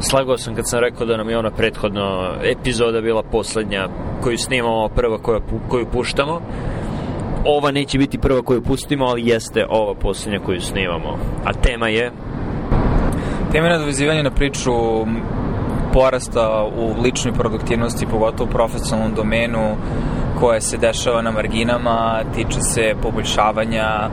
slagao sam kad sam rekao da nam je ona prethodna epizoda bila poslednja koju snimamo, prva koju, koju puštamo. Ova neće biti prva koju pustimo, ali jeste ova poslednja koju snimamo. A tema je... Tema je nadvezivanje na priču porasta u ličnoj produktivnosti, pogotovo u profesionalnom domenu, koje se dešava na marginama, tiče se poboljšavanja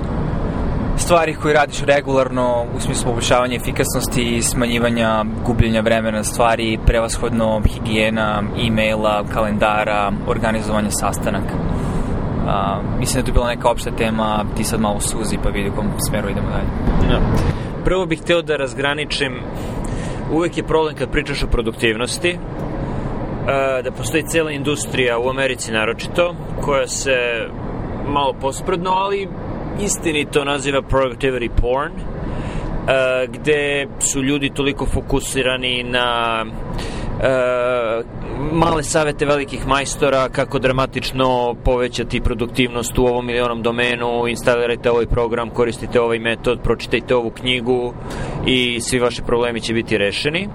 stvari koje radiš regularno u smislu poboljšavanja efikasnosti i smanjivanja gubljenja vremena stvari, prevashodno higijena, e-maila, kalendara, organizovanja sastanaka. A, mislim da je to bila neka opšta tema, ti sad malo suzi pa vidi u kom smeru idemo dalje. No. Da. Prvo bih hteo da razgraničim uvek je problem kad pričaš o produktivnosti da postoji cela industrija u Americi naročito koja se malo pospredno, ali istinito naziva productivity porn, uh, gde su ljudi toliko fokusirani na uh, male savete velikih majstora kako dramatično povećati produktivnost u ovom ili onom domenu, instalirajte ovaj program, koristite ovaj metod, pročitajte ovu knjigu i svi vaši problemi će biti rešeni.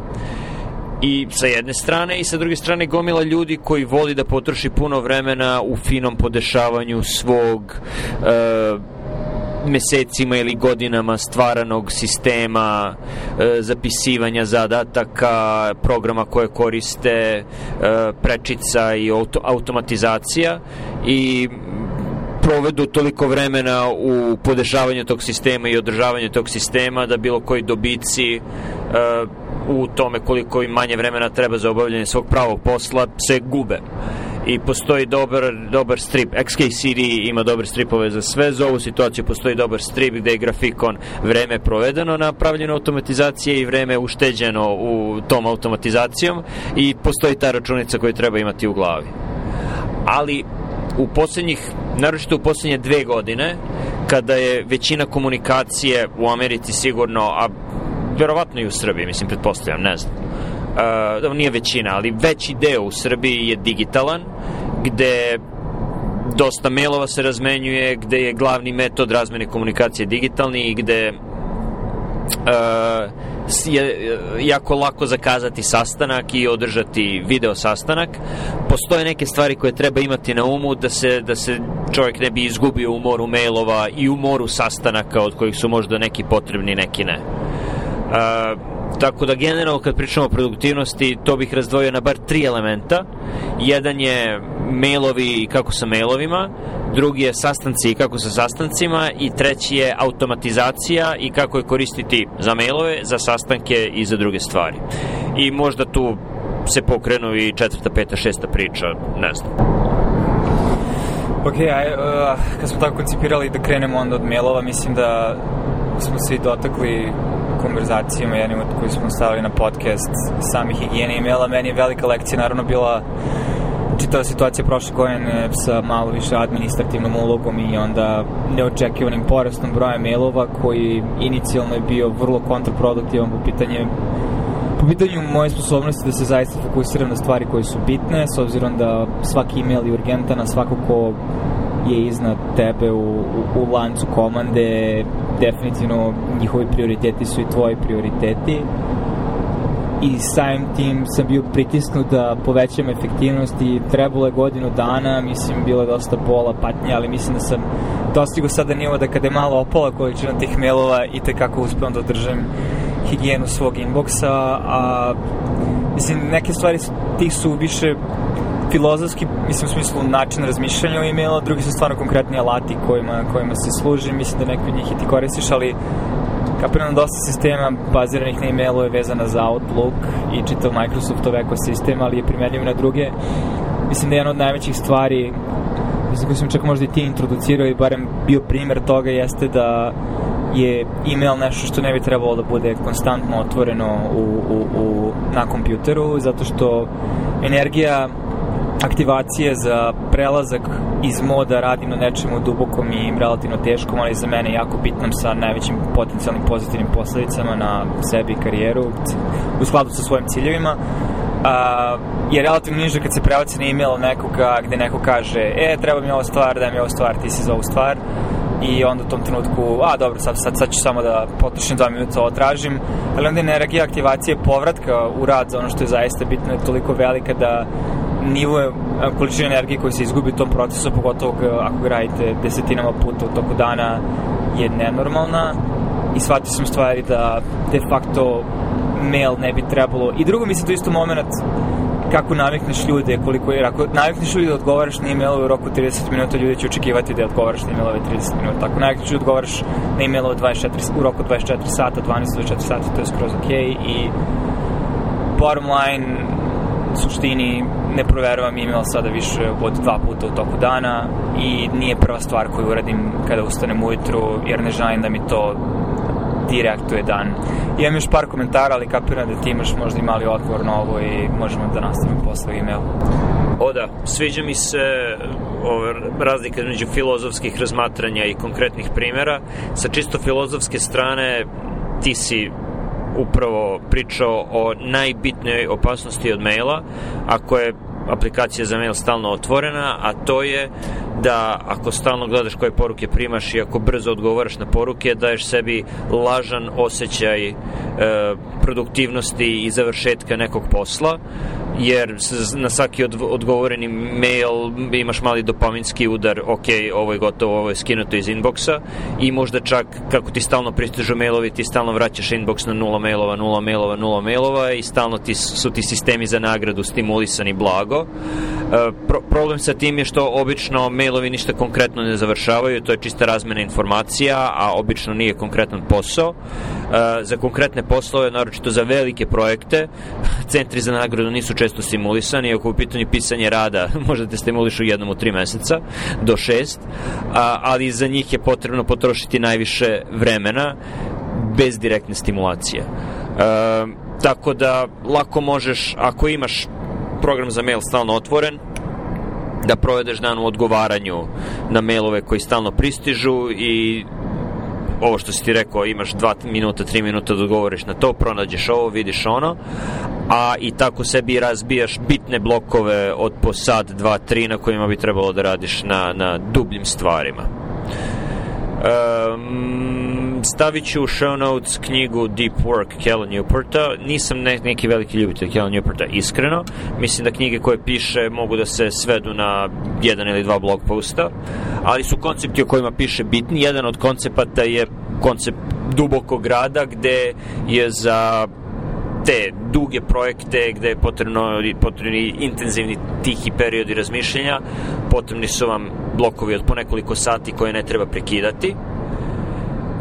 I sa jedne strane i sa druge strane gomila ljudi koji voli da potroši puno vremena u finom podešavanju svog uh, mesecima ili godinama stvaranog sistema e, zapisivanja zadataka, programa koje koriste e, prečica i auto, automatizacija i provedu toliko vremena u podešavanju tog sistema i održavanju tog sistema da bilo koji dobici e, u tome koliko im manje vremena treba za obavljanje svog pravog posla se gube i postoji dobar, dobar strip. XKCD ima dobre stripove za sve. Za ovu situaciju postoji dobar strip gde je grafikon vreme provedeno na pravljenu automatizacije i vreme ušteđeno u tom automatizacijom i postoji ta računica koju treba imati u glavi. Ali u poslednjih, naročito u poslednje dve godine, kada je većina komunikacije u Americi sigurno, a verovatno i u Srbiji, mislim, pretpostavljam, ne znam, uh, nije većina, ali veći deo u Srbiji je digitalan, gde dosta mailova se razmenjuje, gde je glavni metod razmene komunikacije digitalni i gde uh, je jako lako zakazati sastanak i održati video sastanak. Postoje neke stvari koje treba imati na umu da se, da se čovjek ne bi izgubio u moru mailova i u moru sastanaka od kojih su možda neki potrebni, neki ne. Uh, Tako da generalno kad pričamo o produktivnosti, to bih razdvojio na bar tri elementa. Jedan je mailovi i kako sa mailovima, drugi je sastanci i kako sa sastancima i treći je automatizacija i kako je koristiti za mailove, za sastanke i za druge stvari. I možda tu se pokrenu i četvrta, peta, šesta priča, ne znam. Ok, aj, uh, kad smo tako koncipirali da krenemo onda od mailova, mislim da smo se i dotakli konverzacijama jednim od koji smo stavili na podcast sami higijene e-maila. Meni je velika lekcija naravno bila čitava situacija prošle godine sa malo više administrativnom ulogom i onda neočekivanim porastom broja mailova koji inicijalno je bio vrlo kontraproduktivan po pitanje po pitanju moje sposobnosti da se zaista fokusiram na stvari koje su bitne, s obzirom da svaki email je urgentan, a svako ko je iznad tebe u, u, u lancu komande, definitivno njihovi prioriteti su i tvoji prioriteti. I samim tim sam bio pritisnut da povećam efektivnost i trebalo je godinu dana, mislim bilo je dosta bola, patnje, ali mislim da sam dostigo sada nivo da kada je malo opala količina tih mailova i tekako uspevam da održam higijenu svog inboxa, a mislim neke stvari tih su više filozofski, mislim u smislu način razmišljanja o e-maila, drugi su stvarno konkretni alati kojima, kojima se služi, mislim da neki od njih i ti koristiš, ali kapiram dosta sistema baziranih na e-mailu je vezana za Outlook i čitav Microsoftov ekosistem, ali je primenljiv na druge. Mislim da je jedna od najvećih stvari mislim koji sam čak možda i ti introducirao i barem bio primer toga jeste da je email nešto što ne bi trebalo da bude konstantno otvoreno u, u, u, na kompjuteru, zato što energija aktivacije za prelazak iz moda radim na nečemu dubokom i relativno teškom, ali za mene jako bitnom sa najvećim potencijalnim pozitivnim posledicama na sebi i karijeru u skladu sa svojim ciljevima. A, je relativno niže kad se prebaci na e-mail nekoga gde neko kaže e, treba mi ova stvar, daj mi ova stvar, ti si za ovu stvar. I onda u tom trenutku, a dobro, sad, sad, sad ću samo da potrošim dva minuta ovo tražim, ali onda energija aktivacije povratka u rad za ono što je zaista bitno je toliko velika da nivo količina energije koja se izgubi u tom procesu, pogotovo ako ga radite desetinama puta u toku dana, je nenormalna i shvatio sam stvari da de facto mail ne bi trebalo. I drugo, mislim, to isto moment kako navikneš ljude, koliko je, ako navikneš ljude da odgovaraš na e-mailove u roku 30 minuta, ljudi će očekivati da odgovaraš na e-mailove 30 minuta. Ako navikneš da odgovaraš na e-mailove 24, u roku 24 sata, 12 24 sata, to je skroz ok i bottom line, suštini ne proveravam e-mail sada više od dva puta u toku dana i nije prva stvar koju uradim kada ustanem ujutru jer ne želim da mi to direktuje dan. Imam još par komentara, ali kapiram da ti imaš možda i mali odgovor na ovo i možemo da nastavimo posle e-mail. O da, sviđa mi se ove razlika među filozofskih razmatranja i konkretnih primjera. Sa čisto filozofske strane ti si upravo pričao o najbitnijoj opasnosti od maila, ako je aplikacija za mail stalno otvorena, a to je da ako stalno gledaš koje poruke primaš i ako brzo odgovaraš na poruke, daješ sebi lažan osjećaj e, produktivnosti i završetka nekog posla, jer na svaki od, odgovoreni mail imaš mali dopaminski udar, ok, ovo je gotovo, ovo je skinuto iz inboxa i možda čak kako ti stalno pristižu mailovi, ti stalno vraćaš inbox na nula mailova, nula mailova, nula mailova i stalno ti, su ti sistemi za nagradu stimulisani blago. E, pro, problem sa tim je što obično mailovi ništa konkretno ne završavaju, to je čista razmena informacija, a obično nije konkretan posao. Za konkretne poslove, naročito za velike projekte, centri za nagradu nisu često stimulisani, ako u pitanju pisanje rada možda te stimulišu jednom u tri meseca do šest, ali za njih je potrebno potrošiti najviše vremena bez direktne stimulacije. Tako da lako možeš, ako imaš program za mail stalno otvoren, da provedeš dan u odgovaranju na mailove koji stalno pristižu i ovo što si ti rekao, imaš 2 minuta, 3 minuta da odgovoriš na to, pronađeš ovo, vidiš ono, a i tako sebi razbijaš bitne blokove od po sat, 2, 3 na kojima bi trebalo da radiš na, na dubljim stvarima. Um, stavit ću u show notes knjigu Deep Work Cal Newporta. Nisam ne, neki veliki ljubitelj Cal Newporta, iskreno. Mislim da knjige koje piše mogu da se svedu na jedan ili dva blog posta, ali su koncepti o kojima piše bitni. Jedan od koncepata je koncept dubokog rada gde je za te duge projekte gde je potrebno, potrebni intenzivni tihi periodi razmišljenja, potrebni su vam blokovi od po nekoliko sati koje ne treba prekidati.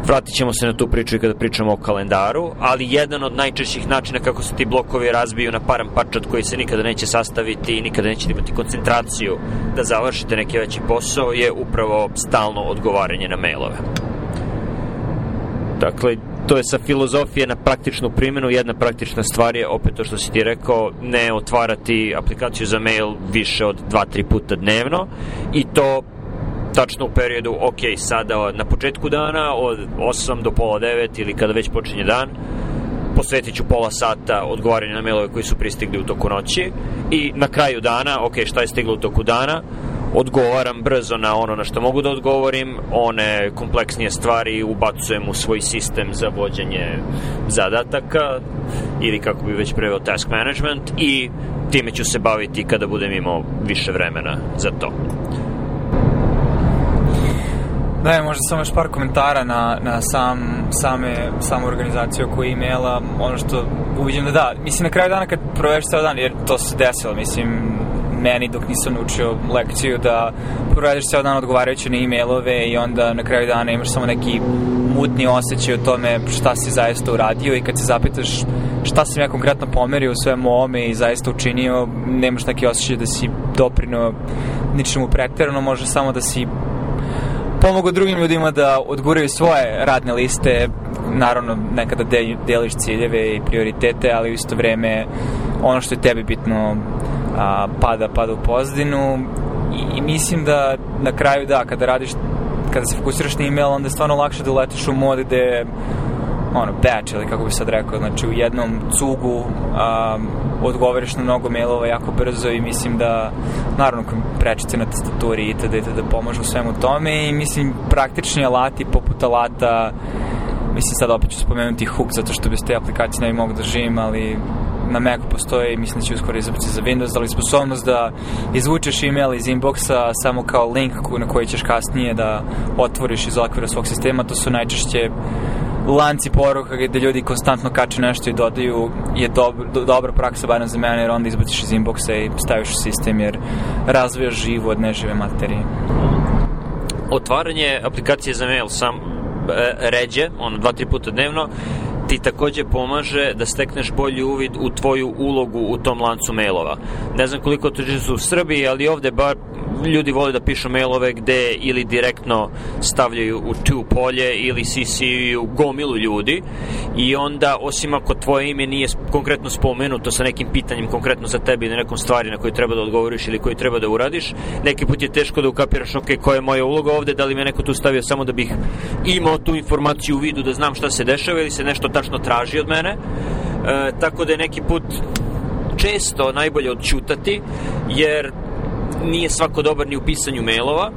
Vratit ćemo se na tu priču i kada pričamo o kalendaru, ali jedan od najčešćih načina kako se ti blokovi razbiju na param parčat koji se nikada neće sastaviti i nikada nećete imati koncentraciju da završite neki veći posao je upravo stalno odgovaranje na mailove. Dakle, to je sa filozofije na praktičnu primjenu. Jedna praktična stvar je, opet to što si ti rekao, ne otvarati aplikaciju za mail više od 2-3 puta dnevno i to tačno u periodu, ok, sada na početku dana od 8 do pola 9 ili kada već počinje dan, posvetit ću pola sata odgovaranju na mailove koji su pristigli u toku noći i na kraju dana, ok, šta je stiglo u toku dana, odgovaram brzo na ono na što mogu da odgovorim, one kompleksnije stvari ubacujem u svoj sistem za vođenje zadataka ili kako bi već preveo task management i time ću se baviti kada budem imao više vremena za to. Da, možda samo još par komentara na, na sam, same, samu organizaciju oko e-maila, ono što uviđam da da, mislim na kraju dana kad proveš ceo dan, jer to se desilo, mislim, meni dok nisam naučio lekciju da provedeš ceo dan odgovarajući na e-mailove i onda na kraju dana imaš samo neki mutni osjećaj o tome šta si zaista uradio i kad se zapitaš šta sam ja konkretno pomerio u svemu ovome i zaista učinio, nemaš neki osjećaj da si doprino ničemu pretjerano, može samo da si pomogao drugim ljudima da odguraju svoje radne liste, naravno nekada deliš ciljeve i prioritete, ali u isto vreme ono što je tebi bitno a, pada, pada u pozdinu i, i mislim da na kraju da, kada radiš kada se fokusiraš na email, onda je stvarno lakše da uletiš u mod gde ono, batch ili kako bi sad rekao, znači u jednom cugu um, odgovoriš na mnogo mailova jako brzo i mislim da naravno prečice na tastaturi itd. itd. pomažu u svemu tome i mislim praktični alati poput alata mislim sad opet ću spomenuti Hook zato što bez te aplikacije ne bi mogu da živim, ali na Macu postoji, mislim da će uskoro izabrati za Windows, ali sposobnost da izvučeš email iz inboxa samo kao link na koji ćeš kasnije da otvoriš iz okvira svog sistema, to su najčešće lanci poruka gde ljudi konstantno kače nešto i dodaju je dobro, do, dobra praksa barem za mene jer onda izbaciš iz inboxa i staviš u sistem jer razvijaš živu od nežive materije. Otvaranje aplikacije za mail sam e, ređe, ono dva, tri puta dnevno, ti takođe pomaže da stekneš bolji uvid u tvoju ulogu u tom lancu mailova. Ne znam koliko to su u Srbiji, ali ovde bar ljudi vole da pišu mailove gde ili direktno stavljaju u tu polje ili CC-u gomilu ljudi i onda, osim ako tvoje ime nije konkretno spomenuto sa nekim pitanjem konkretno za tebi ili nekom stvari na koju treba da odgovoriš ili koju treba da uradiš, neki put je teško da ukapiraš, ok, koja je moja uloga ovde, da li me neko tu stavio samo da bih imao tu informaciju u vidu da znam šta se dešava ili se nešto tačno traži od mene. E, tako da je neki put često najbolje odćutati, jer nije svako dobar ni u pisanju mailova,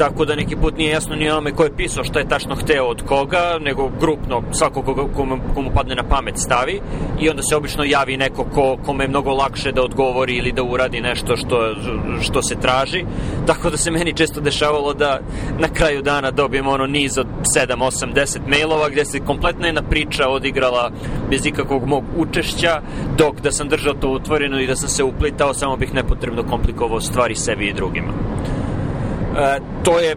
tako da neki put nije jasno ni onome ko je pisao šta je tačno hteo od koga, nego grupno svako koga, komu, komu padne na pamet stavi i onda se obično javi neko ko, kome je mnogo lakše da odgovori ili da uradi nešto što, što se traži, tako da se meni često dešavalo da na kraju dana dobijem ono niz od 7, 8, 10 mailova gde se kompletna jedna priča odigrala bez ikakvog mog učešća, dok da sam držao to otvoreno i da sam se uplitao, samo bih nepotrebno komplikovao stvari sebi i drugima. E, to je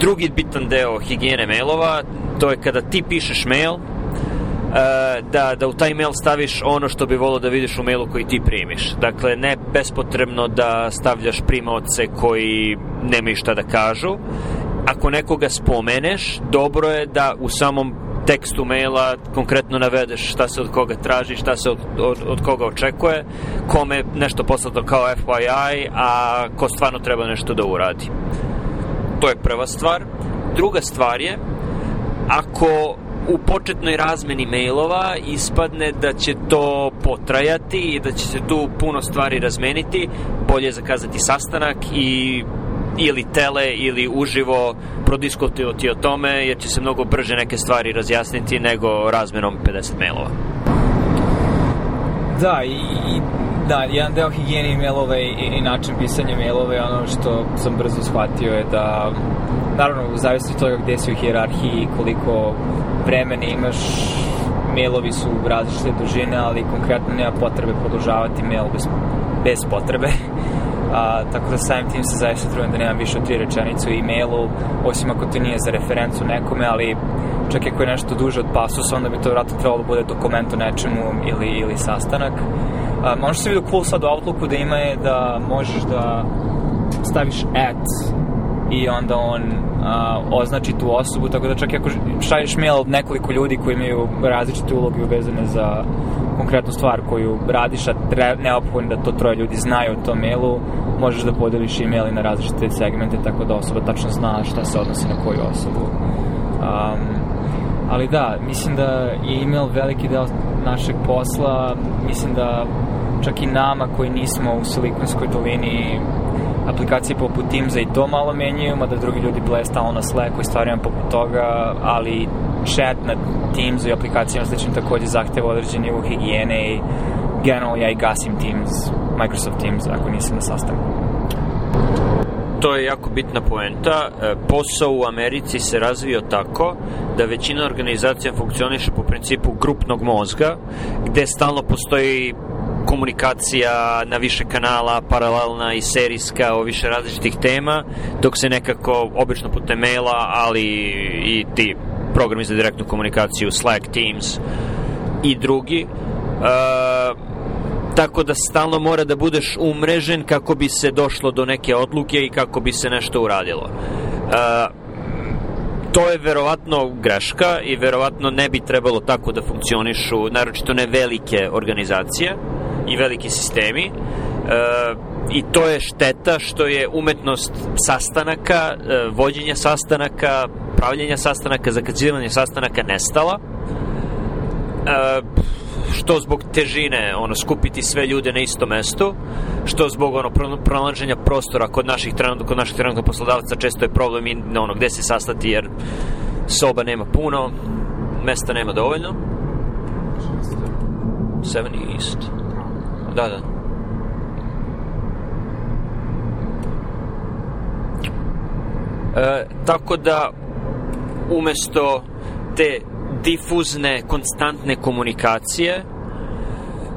drugi bitan deo higijene mailova, to je kada ti pišeš mail, e, da, da u taj mail staviš ono što bi volio da vidiš u mailu koji ti primiš. Dakle, ne bespotrebno da stavljaš primaoce koji nemaju šta da kažu. Ako nekoga spomeneš, dobro je da u samom tekstu maila konkretno navedeš šta se od koga traži, šta se od, od, od koga očekuje, kome nešto poslato kao FYI, a ko stvarno treba nešto da uradi. To je prva stvar. Druga stvar je, ako u početnoj razmeni mailova ispadne da će to potrajati i da će se tu puno stvari razmeniti, bolje je zakazati sastanak i ili tele ili uživo prodiskutovati o tome jer će se mnogo brže neke stvari razjasniti nego razmenom 50 mailova. Da, i, i da, jedan deo higijene mailove i, i način pisanja mailove, ono što sam brzo shvatio je da naravno, u zavisnosti toga gde si u hijerarhiji, koliko vremena imaš, mailovi su različite dužine, ali konkretno nema potrebe produžavati mail bez, bez potrebe. A, tako da samim tim se zaista trudim da nemam više od tri rečenice u e-mailu, osim ako to nije za referencu nekome, ali čak ako je nešto duže od pasusa, onda bi to vratno trebalo da bude dokument o nečemu ili, ili sastanak. A, ono što se vidio cool sad u Outlooku da ima je da možeš da staviš at i onda on a, označi tu osobu, tako da čak ako šalješ mail nekoliko ljudi koji imaju različite uloge uvezane za konkretnu stvar koju radiš, a neophodno da to troje ljudi znaju o tom mailu, možeš da podeliš e-maili na različite segmente, tako da osoba tačno zna šta se odnosi na koju osobu. Um, ali da, mislim da je e-mail veliki deo našeg posla, mislim da čak i nama koji nismo u Silikonskoj dolini aplikacije poput Teamsa i to malo menjaju, mada drugi ljudi play stalno na Slacku i stvarima poput toga, ali chat na Teamsu i aplikacijama sličnim takođe zahteva određen nivu higijene i generalno ja i gasim Teams, Microsoft Teams ako nisam na sastanku. To je jako bitna poenta. E, posao u Americi se razvio tako da većina organizacija funkcioniše po principu grupnog mozga, gde stalno postoji komunikacija na više kanala, paralelna i serijska o više različitih tema, dok se nekako, obično putem maila, ali i ti programi za direktnu komunikaciju, Slack, Teams i drugi, uh, tako da stalno mora da budeš umrežen kako bi se došlo do neke odluke i kako bi se nešto uradilo. Uh, to je verovatno greška i verovatno ne bi trebalo tako da funkcionišu, naročito ne velike organizacije i veliki sistemi. E, I to je šteta što je umetnost sastanaka, e, vođenja sastanaka, pravljenja sastanaka, zakazivanja sastanaka nestala. E, što zbog težine, ono, skupiti sve ljude na isto mesto, što zbog ono, pronalaženja prostora kod naših trenutno, kod naših trenutno poslodavaca često je problem i ono, gde se sastati jer soba nema puno, mesta nema dovoljno. 7 East. Da, da. E, tako da umesto te difuzne, konstantne komunikacije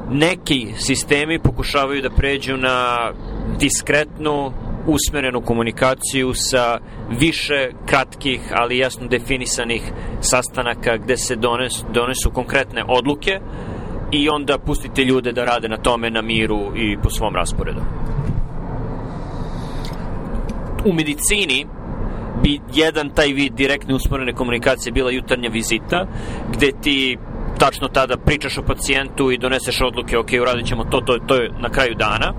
neki sistemi pokušavaju da pređu na diskretnu, usmerenu komunikaciju sa više kratkih, ali jasno definisanih sastanaka gde se donesu, donesu konkretne odluke i onda pustite ljude da rade na tome na miru i po svom rasporedu. U medicini bi jedan taj vid direktne usporene komunikacije bila jutarnja vizita, gde ti tačno tada pričaš o pacijentu i doneseš odluke, ok, uradit ćemo to, to, to je na kraju dana.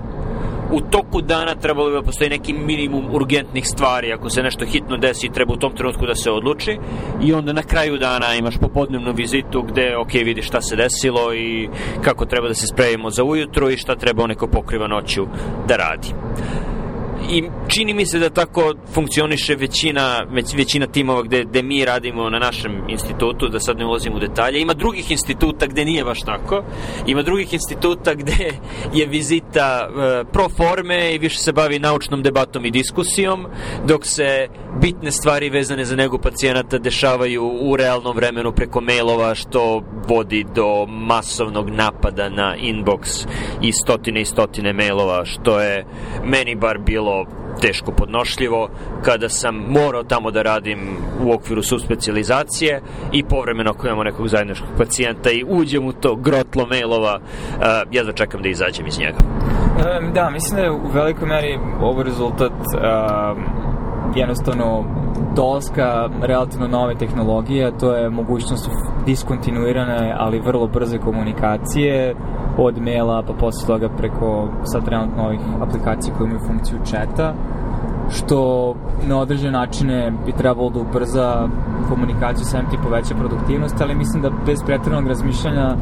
U toku dana trebalo bi da postoji neki minimum urgentnih stvari, ako se nešto hitno desi, treba u tom trenutku da se odluči i onda na kraju dana imaš popodnevnu vizitu gde, ok, vidiš šta se desilo i kako treba da se spremimo za ujutru i šta treba onaj ko pokriva noću da radi i čini mi se da tako funkcioniše većina, već, većina timova gde, gde mi radimo na našem institutu, da sad ne ulazim u detalje. Ima drugih instituta gde nije baš tako. Ima drugih instituta gde je vizita uh, pro forme i više se bavi naučnom debatom i diskusijom, dok se bitne stvari vezane za nego pacijenata dešavaju u realnom vremenu preko mailova, što vodi do masovnog napada na inbox i stotine i stotine mailova, što je meni bar bilo teško podnošljivo kada sam morao tamo da radim u okviru subspecializacije i povremeno ako imamo nekog zajedničkog pacijenta i uđem u to grotlo mailova, uh, jedva čekam da izađem iz njega. Da, mislim da je u velikoj meri ovo rezultat uh, jednostavno dolaska relativno nove tehnologije, to je mogućnost diskontinuirane, ali vrlo brze komunikacije od maila, pa posle toga preko sad trenutno ovih aplikacija koje imaju funkciju četa, što na određene načine bi trebalo da ubrza komunikaciju, samim ti poveća produktivnost, ali mislim da bez pretrednog razmišljanja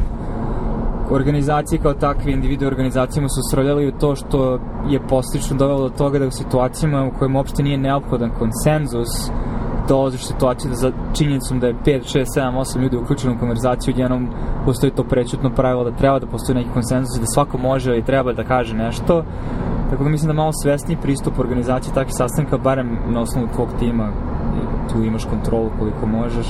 organizacije kao takve, individu organizacijama su sroljali u to što je postično dovelo do toga da u situacijama u kojima uopšte nije neophodan konsenzus, dolaziš u situaciju da za činjenicom da je 5, 6, 7, 8 ljudi uključeno u konverzaciju, jednom postoji to prečutno pravilo da treba da postoji neki konsenzus i da svako može i treba da kaže nešto. Tako da mislim da malo svesni pristup organizaciji takvih sastanka, barem na osnovu tvog tima, tu imaš kontrolu koliko možeš,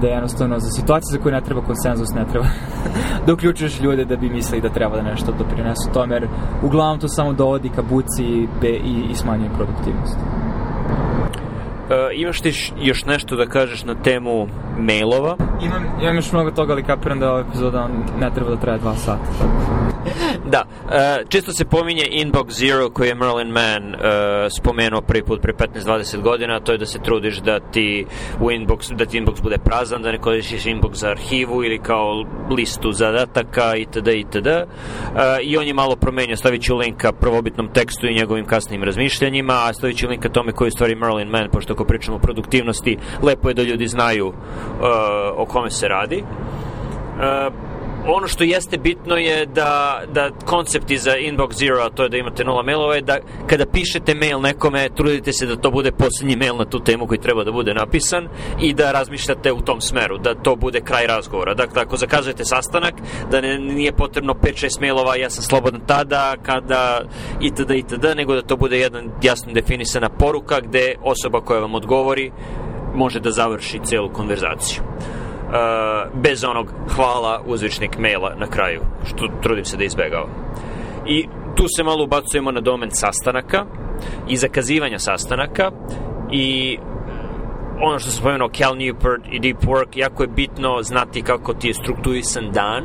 da je jednostavno za situacije za koje ne treba konsenzus, ne treba da uključuješ ljude da bi mislili da treba da nešto doprinesu tome, jer uglavnom to samo dovodi ka buci i, i, i smanjuje produktivnost. Uh, imaš ti još nešto da kažeš na temu mailova? Imam, imam još mnogo toga, ali kapiram da ova epizoda ne treba da traje dva sata. da, uh, često se pominje Inbox Zero koji je Merlin Mann uh, spomenuo prvi put pre 15-20 godina, to je da se trudiš da ti u inbox, da ti inbox bude prazan, da ne koristiš inbox za arhivu ili kao listu zadataka itd. itd. Uh, I on je malo promenio, stavit ću linka prvobitnom tekstu i njegovim kasnim razmišljanjima, a stavit ću linka tome koji stvari Merlin Mann, pošto ako pričamo o produktivnosti, lepo je da ljudi znaju uh, o kome se radi. Uh, ono što jeste bitno je da, da koncept iza Inbox Zero, a to je da imate nula mailova, je da kada pišete mail nekome, trudite se da to bude poslednji mail na tu temu koji treba da bude napisan i da razmišljate u tom smeru, da to bude kraj razgovora. Dakle, ako zakazujete sastanak, da ne, nije potrebno 5-6 mailova, ja sam slobodan tada, kada, itd., itd., nego da to bude jedna jasno definisana poruka gde osoba koja vam odgovori može da završi celu konverzaciju. Uh, bez onog hvala uzvičnik maila na kraju, što trudim se da izbegavam. I tu se malo ubacujemo na domen sastanaka i zakazivanja sastanaka i ono što sam spomenuo, Cal Newport i Deep Work, jako je bitno znati kako ti je strukturisan dan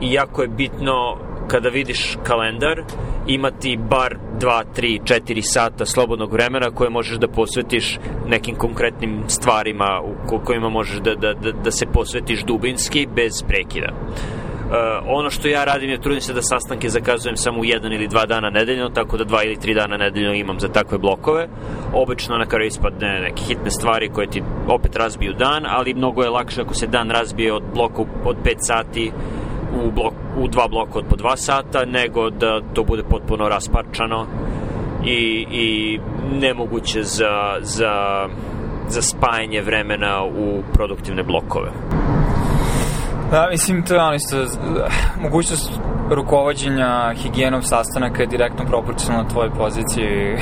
i jako je bitno kada vidiš kalendar imati bar 2, 3, 4 sata slobodnog vremena koje možeš da posvetiš nekim konkretnim stvarima u kojima možeš da, da, da, da se posvetiš dubinski bez prekida. Uh, ono što ja radim je trudim se da sastanke zakazujem samo u jedan ili dva dana nedeljno, tako da dva ili tri dana nedeljno imam za takve blokove. Obično na kraju ispadne neke hitne stvari koje ti opet razbiju dan, ali mnogo je lakše ako se dan razbije od bloka od 5 sati u, blok, u dva bloka od po dva sata, nego da to bude potpuno rasparčano i, i nemoguće za, za, za spajanje vremena u produktivne blokove. Da, mislim, to je ono isto, mogućnost rukovodđenja higijenom sastanaka je direktno proporcionalna tvojoj poziciji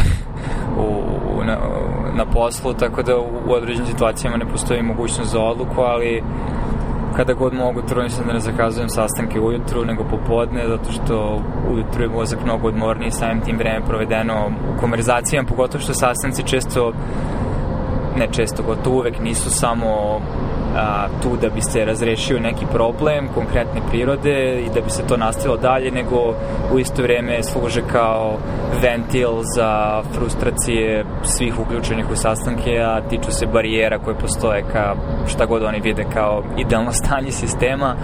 u, na, na poslu, tako da u određenim situacijama ne postoji mogućnost za odluku, ali kada god mogu, trudim se da ne zakazujem sastanke ujutru, nego popodne, zato što ujutru je mozak mnogo odmorniji, samim tim vreme provedeno u konverzacijama, pogotovo što sastanci često ne često, gotovo uvek nisu samo a, tu da bi se razrešio neki problem konkretne prirode i da bi se to nastavilo dalje, nego u isto vreme služe kao ventil za frustracije svih uključenih u sastanke, a tiču se barijera koje postoje ka šta god oni vide kao idealno stanje sistema.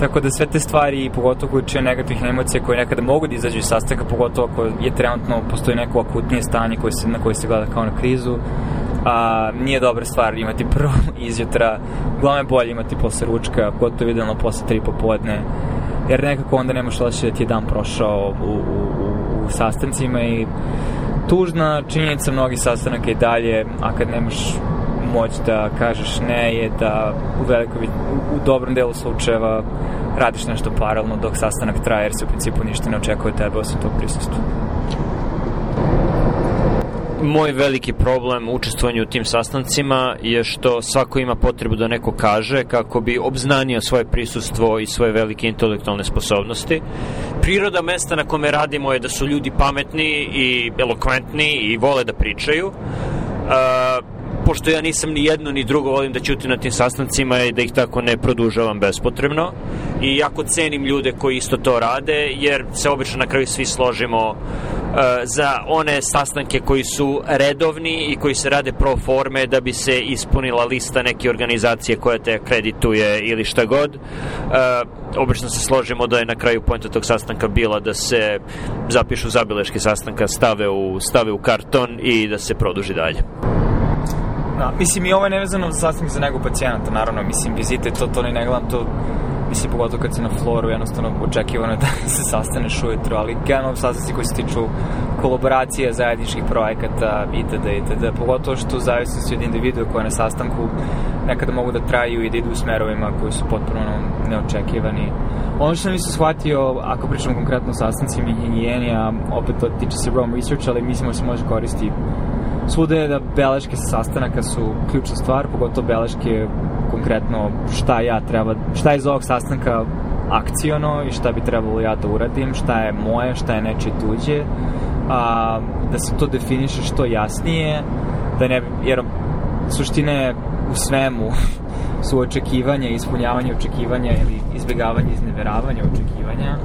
Tako da sve te stvari, pogotovo koje čuje negativnih emocija koje nekada mogu da izađu iz sastanka, pogotovo ako je trenutno postoji neko akutnije stanje koje se, na koje se gleda kao na krizu, a, nije dobra stvar imati prvo izjutra, uglavnom je bolje imati posle ručka, gotovo idealno posle tri popodne, jer nekako onda nemaš osjećaj da ti je dan prošao u, u, u, u sastancima i tužna činjenica mnogih sastanaka i dalje, a kad nemaš moć da kažeš ne je da u velikoj, u, u dobrom delu slučajeva radiš nešto paralelno dok sastanak traje jer se u principu ništa ne očekuje od tebe osim tog prisustva moj veliki problem učestvovanju u tim sastancima je što svako ima potrebu da neko kaže kako bi obznanio svoje prisustvo i svoje velike intelektualne sposobnosti. Priroda mesta na kome radimo je da su ljudi pametni i elokventni i vole da pričaju. Uh, pošto ja nisam ni jedno ni drugo, volim da ćutim na tim sastancima i da ih tako ne produžavam bespotrebno. I jako cenim ljude koji isto to rade, jer se obično na kraju svi složimo za one sastanke koji su redovni i koji se rade pro forme da bi se ispunila lista neke organizacije koja te akredituje ili šta god. Uh, obično se složimo da je na kraju pojenta tog sastanka bila da se zapišu zabileške sastanka, stave u, stave u karton i da se produži dalje. Da, mislim i ovo je nevezano za sastanak za nego pacijenta, naravno, mislim, vizite, to, to ne ne gledam, to mislim, pogotovo kad si na floru, jednostavno očekivano da se sastaneš ujutro, ali generalno sastanci koji se tiču kolaboracije, zajedničkih projekata, itd., itd., pogotovo što zavisnosti od individua koja na sastanku nekada mogu da traju i da idu u smerovima koji su potpuno neočekivani. Ono što sam isto shvatio, ako pričamo konkretno o sastancima i higijeni, a opet to tiče se Rome Research, ali mislimo da se može koristiti Svuda je da beleške sa sastanaka su ključna stvar, pogotovo beleške konkretno šta ja treba, šta je iz ovog sastanka akciono i šta bi trebalo ja da uradim, šta je moje, šta je nečije tuđe, a, da se to definiše što jasnije, da ne, jer suštine u svemu su očekivanja, ispunjavanje očekivanja ili izbjegavanje, izneveravanje očekivanja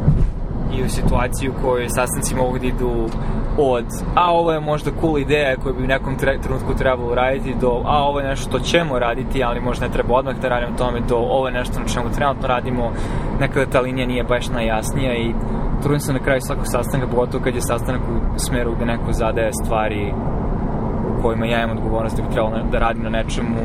i u situaciji u kojoj sastanci mogu da idu od a ovo je možda cool ideja koju bi u nekom trenutku trebalo raditi do a ovo je nešto što ćemo raditi ali možda ne treba odmah da radimo tome do ovo je nešto na čemu trenutno radimo. Nekada ta linija nije baš najjasnija i trudim se na kraju svakog sastanka pogotovo kad je sastanak u smeru gde neko zadaje stvari kojima ja imam odgovornost da bi trebalo da radim na nečemu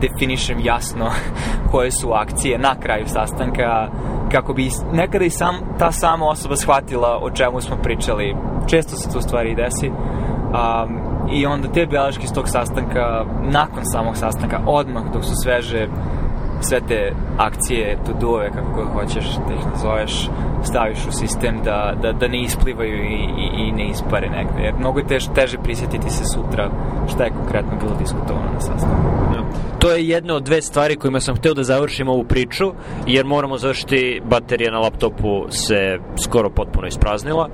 definišem jasno koje su akcije na kraju sastanka kako bi nekada i sam, ta sama osoba shvatila o čemu smo pričali. Često se to stvari i desi. Um, I onda te beleške iz tog sastanka, nakon samog sastanka, odmah dok su sveže, sve te akcije, to dove, kako god hoćeš da ih nazoveš, staviš u sistem da, da, da ne isplivaju i, i, i ne ispare negde. Jer mnogo je tež, teže prisjetiti se sutra šta je konkretno bilo diskutovano na sastanku. Ja. To je jedna od dve stvari kojima sam hteo da završim ovu priču, jer moramo završiti baterija na laptopu se skoro potpuno ispraznila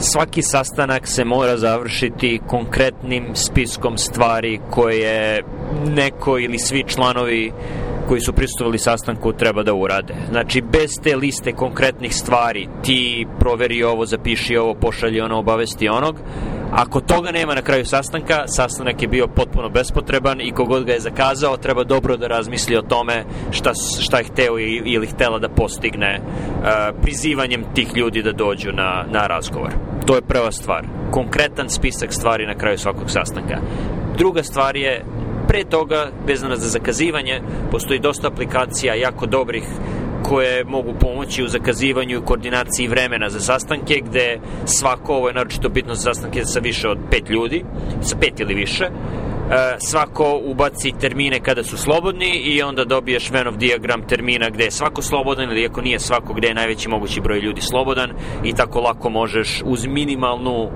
svaki sastanak se mora završiti konkretnim spiskom stvari koje neko ili svi članovi koji su prisustovali sastanku treba da urade. Znači, bez te liste konkretnih stvari, ti proveri ovo, zapiši ovo, pošalji ono, obavesti onog, Ako toga nema na kraju sastanka, sastanak je bio potpuno bespotreban i kogod ga je zakazao treba dobro da razmisli o tome šta, šta je hteo ili htela da postigne uh, prizivanjem tih ljudi da dođu na, na razgovor. To je prva stvar. Konkretan spisak stvari na kraju svakog sastanka. Druga stvar je pre toga, vezana za zakazivanje, postoji dosta aplikacija jako dobrih koje mogu pomoći u zakazivanju i koordinaciji vremena za sastanke, gde svako, ovo je naročito bitno za sastanke sa više od pet ljudi, sa pet ili više, svako ubaci termine kada su slobodni i onda dobiješ Venn of diagram termina gde je svako slobodan ili ako nije svako gde je najveći mogući broj ljudi slobodan i tako lako možeš uz minimalnu,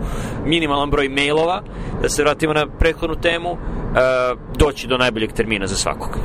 minimalan broj mailova, da se vratimo na prethodnu temu, e, doći do najboljeg termina za svakog.